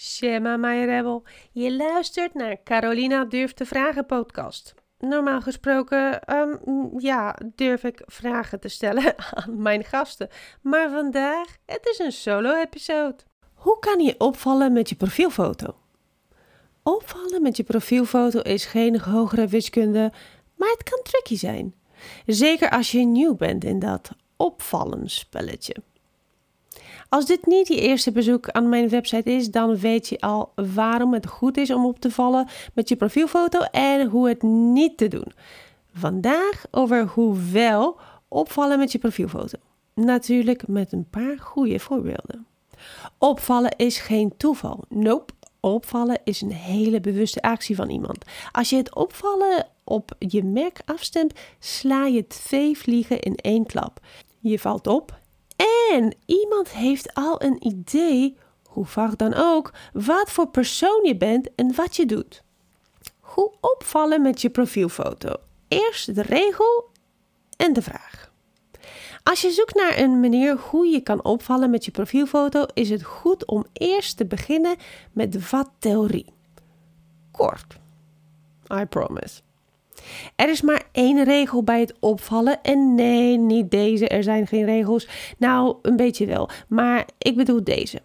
Shema my rebel. Je luistert naar Carolina Durft te Vragen podcast. Normaal gesproken, ehm, ja, durf ik vragen te stellen aan mijn gasten. Maar vandaag, het is een solo-episode. Hoe kan je opvallen met je profielfoto? Opvallen met je profielfoto is geen hogere wiskunde, maar het kan tricky zijn. Zeker als je nieuw bent in dat opvallen spelletje. Als dit niet je eerste bezoek aan mijn website is, dan weet je al waarom het goed is om op te vallen met je profielfoto en hoe het niet te doen. Vandaag over hoe wel opvallen met je profielfoto. Natuurlijk met een paar goede voorbeelden. Opvallen is geen toeval. Nope. Opvallen is een hele bewuste actie van iemand. Als je het opvallen op je merk afstemt, sla je twee vliegen in één klap. Je valt op en iemand heeft al een idee, hoe vaag dan ook, wat voor persoon je bent en wat je doet. Hoe opvallen met je profielfoto? Eerst de regel en de vraag. Als je zoekt naar een manier hoe je kan opvallen met je profielfoto, is het goed om eerst te beginnen met wat theorie. Kort. I promise. Er is maar één regel bij het opvallen. En nee, niet deze. Er zijn geen regels. Nou, een beetje wel. Maar ik bedoel deze.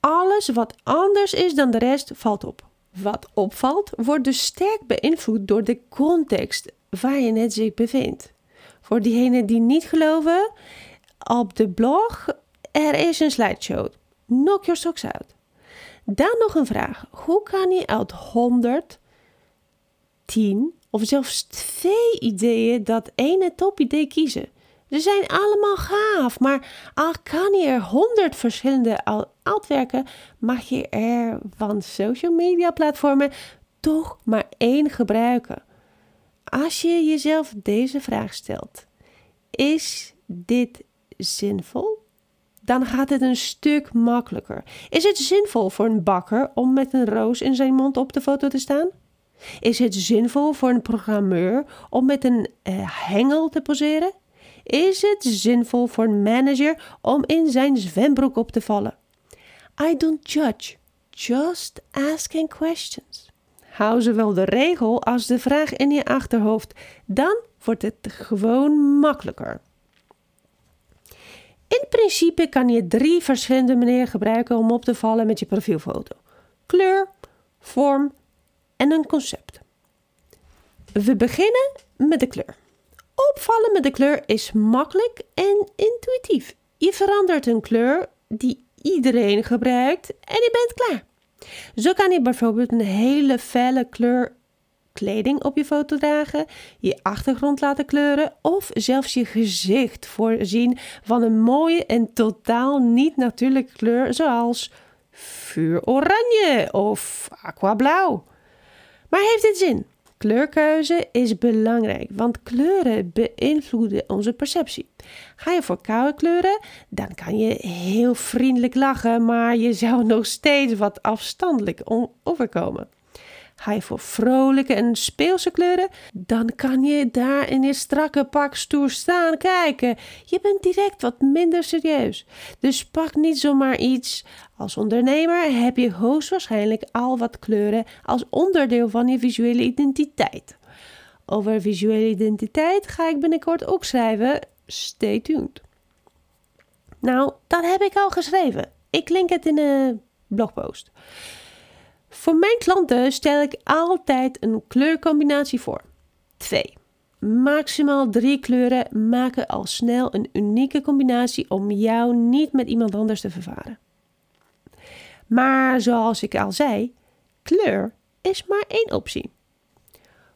Alles wat anders is dan de rest valt op. Wat opvalt, wordt dus sterk beïnvloed door de context waar je zich bevindt. Voor diegenen die niet geloven, op de blog er is een slideshow. Knock your socks out. Dan nog een vraag. Hoe kan je uit 100 10 of zelfs twee ideeën dat ene topidee kiezen. Ze zijn allemaal gaaf, maar al kan je er honderd verschillende uitwerken, mag je er van social media platformen toch maar één gebruiken. Als je jezelf deze vraag stelt: is dit zinvol? Dan gaat het een stuk makkelijker. Is het zinvol voor een bakker om met een roos in zijn mond op de foto te staan? Is het zinvol voor een programmeur om met een uh, hengel te poseren? Is het zinvol voor een manager om in zijn zwembroek op te vallen? I don't judge, just asking questions. Hou zowel de regel als de vraag in je achterhoofd, dan wordt het gewoon makkelijker. In principe kan je drie verschillende manieren gebruiken om op te vallen met je profielfoto: kleur, vorm en een concept. We beginnen met de kleur. Opvallen met de kleur is makkelijk en intuïtief. Je verandert een kleur die iedereen gebruikt en je bent klaar. Zo kan je bijvoorbeeld een hele felle kleur kleding op je foto dragen, je achtergrond laten kleuren of zelfs je gezicht voorzien van een mooie en totaal niet natuurlijke kleur zoals vuuroranje of aquablauw. Maar heeft dit zin? Kleurkeuze is belangrijk, want kleuren beïnvloeden onze perceptie. Ga je voor koude kleuren, dan kan je heel vriendelijk lachen, maar je zou nog steeds wat afstandelijk overkomen. Ga je voor vrolijke en speelse kleuren, dan kan je daar in je strakke pak stoer staan kijken. Je bent direct wat minder serieus. Dus pak niet zomaar iets. Als ondernemer heb je hoogstwaarschijnlijk al wat kleuren als onderdeel van je visuele identiteit. Over visuele identiteit ga ik binnenkort ook schrijven. Stay tuned. Nou, dat heb ik al geschreven. Ik link het in een blogpost. Voor mijn klanten stel ik altijd een kleurcombinatie voor. 2. Maximaal drie kleuren maken al snel een unieke combinatie om jou niet met iemand anders te vervaren. Maar zoals ik al zei, kleur is maar één optie.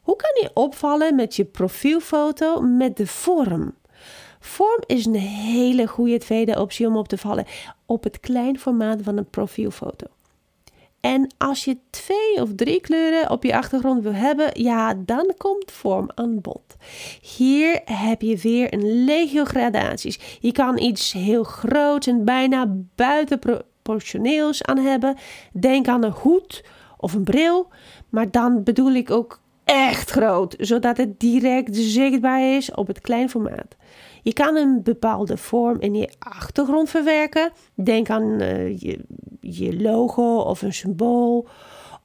Hoe kan je opvallen met je profielfoto met de vorm? Vorm is een hele goede tweede optie om op te vallen op het klein formaat van een profielfoto. En als je twee of drie kleuren op je achtergrond wil hebben, ja, dan komt vorm aan bod. Hier heb je weer een legio gradaties. Je kan iets heel groots en bijna buitenproportioneels aan hebben. Denk aan een hoed of een bril, maar dan bedoel ik ook echt groot, zodat het direct zichtbaar is op het klein formaat. Je kan een bepaalde vorm in je achtergrond verwerken. Denk aan uh, je, je logo of een symbool.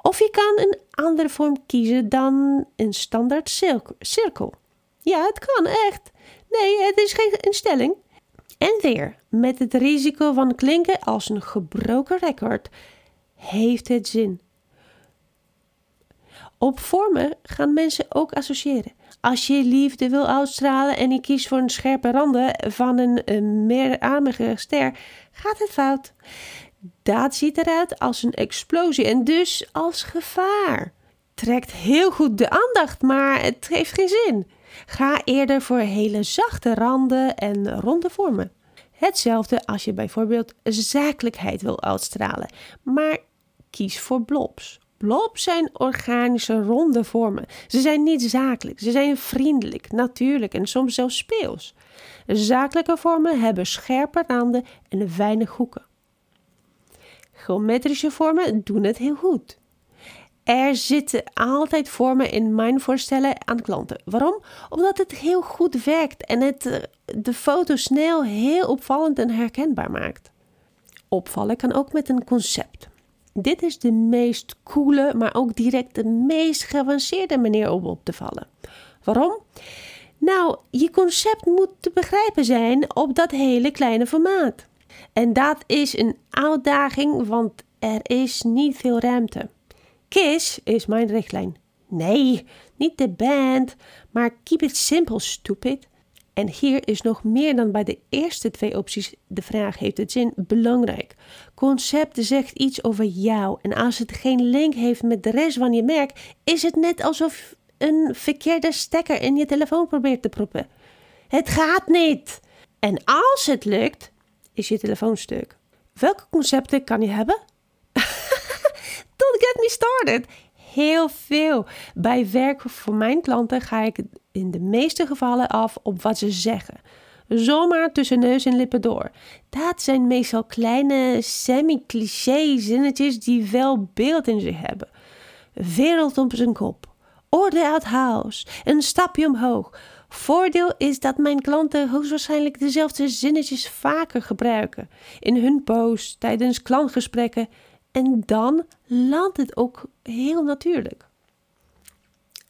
Of je kan een andere vorm kiezen dan een standaard cirkel. Ja, het kan echt. Nee, het is geen instelling. En weer, met het risico van klinken als een gebroken record, heeft het zin. Op vormen gaan mensen ook associëren. Als je liefde wil uitstralen en je kiest voor een scherpe randen van een, meerarmige ster, gaat het fout. Dat ziet eruit als een explosie en dus als gevaar. Trekt heel goed de aandacht, maar het heeft geen zin. Ga eerder voor hele zachte randen en ronde vormen. Hetzelfde als je bijvoorbeeld zakelijkheid wil uitstralen, maar kies voor blobs. Blobs zijn organische ronde vormen. Ze zijn niet zakelijk, ze zijn vriendelijk, natuurlijk en soms zelfs speels. Zakelijke vormen hebben scherpe randen en weinig hoeken. Geometrische vormen doen het heel goed. Er zitten altijd vormen in mijn voorstellen aan klanten. Waarom? Omdat het heel goed werkt en het eh, de foto snel heel opvallend en herkenbaar maakt. Opvallen kan ook met een concept. Dit is de meest coole, maar ook direct de meest geavanceerde manier om op te vallen. Waarom? Nou, je concept moet te begrijpen zijn op dat hele kleine formaat. En dat is een uitdaging, want er is niet veel ruimte. KISS is mijn richtlijn. Nee, niet de band, maar keep it simple, stupid. En hier is nog meer dan bij de eerste twee opties de vraag: heeft het zin belangrijk? Concept zegt iets over jou en als het geen link heeft met de rest van je merk, is het net alsof een verkeerde stekker in je telefoon probeert te proppen. Het gaat niet. En als het lukt, is je telefoon stuk. Welke concepten kan je hebben? Don't get me started. Heel veel. Bij werk voor mijn klanten ga ik in de meeste gevallen af op wat ze zeggen. Zomaar tussen neus en lippen door. Dat zijn meestal kleine semi-cliché zinnetjes die wel beeld in zich hebben. Wereld op zijn kop. Orde uit house. Een stapje omhoog. Voordeel is dat mijn klanten hoogstwaarschijnlijk dezelfde zinnetjes vaker gebruiken. In hun post, tijdens klantgesprekken. En dan landt het ook heel natuurlijk.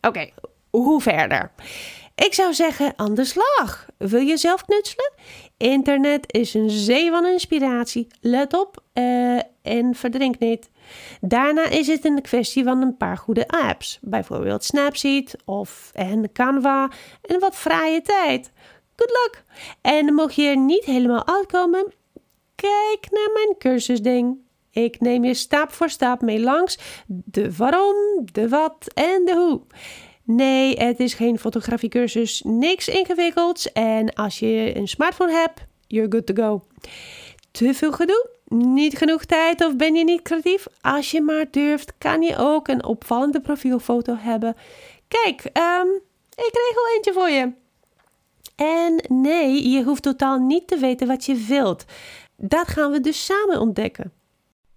Oké, hoe verder? Ik zou zeggen aan de slag. Wil je zelf knutselen? Internet is een zee van inspiratie. Let op uh, en verdrink niet. Daarna is het een kwestie van een paar goede apps. Bijvoorbeeld Snapseed of en Canva en wat vrije tijd. Good luck! En mocht je er niet helemaal uitkomen, kijk naar mijn cursusding. Ik neem je stap voor stap mee langs de waarom, de wat en de hoe. Nee, het is geen fotografiecursus, niks ingewikkelds. En als je een smartphone hebt, you're good to go. Te veel gedoe? Niet genoeg tijd of ben je niet creatief? Als je maar durft, kan je ook een opvallende profielfoto hebben. Kijk, um, ik regel eentje voor je. En nee, je hoeft totaal niet te weten wat je wilt. Dat gaan we dus samen ontdekken.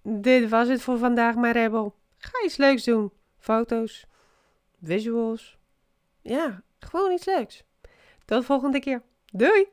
Dit was het voor vandaag, mijn rebel. Ga iets leuks doen. Foto's, visuals. Ja, gewoon iets leuks. Tot de volgende keer. Doei!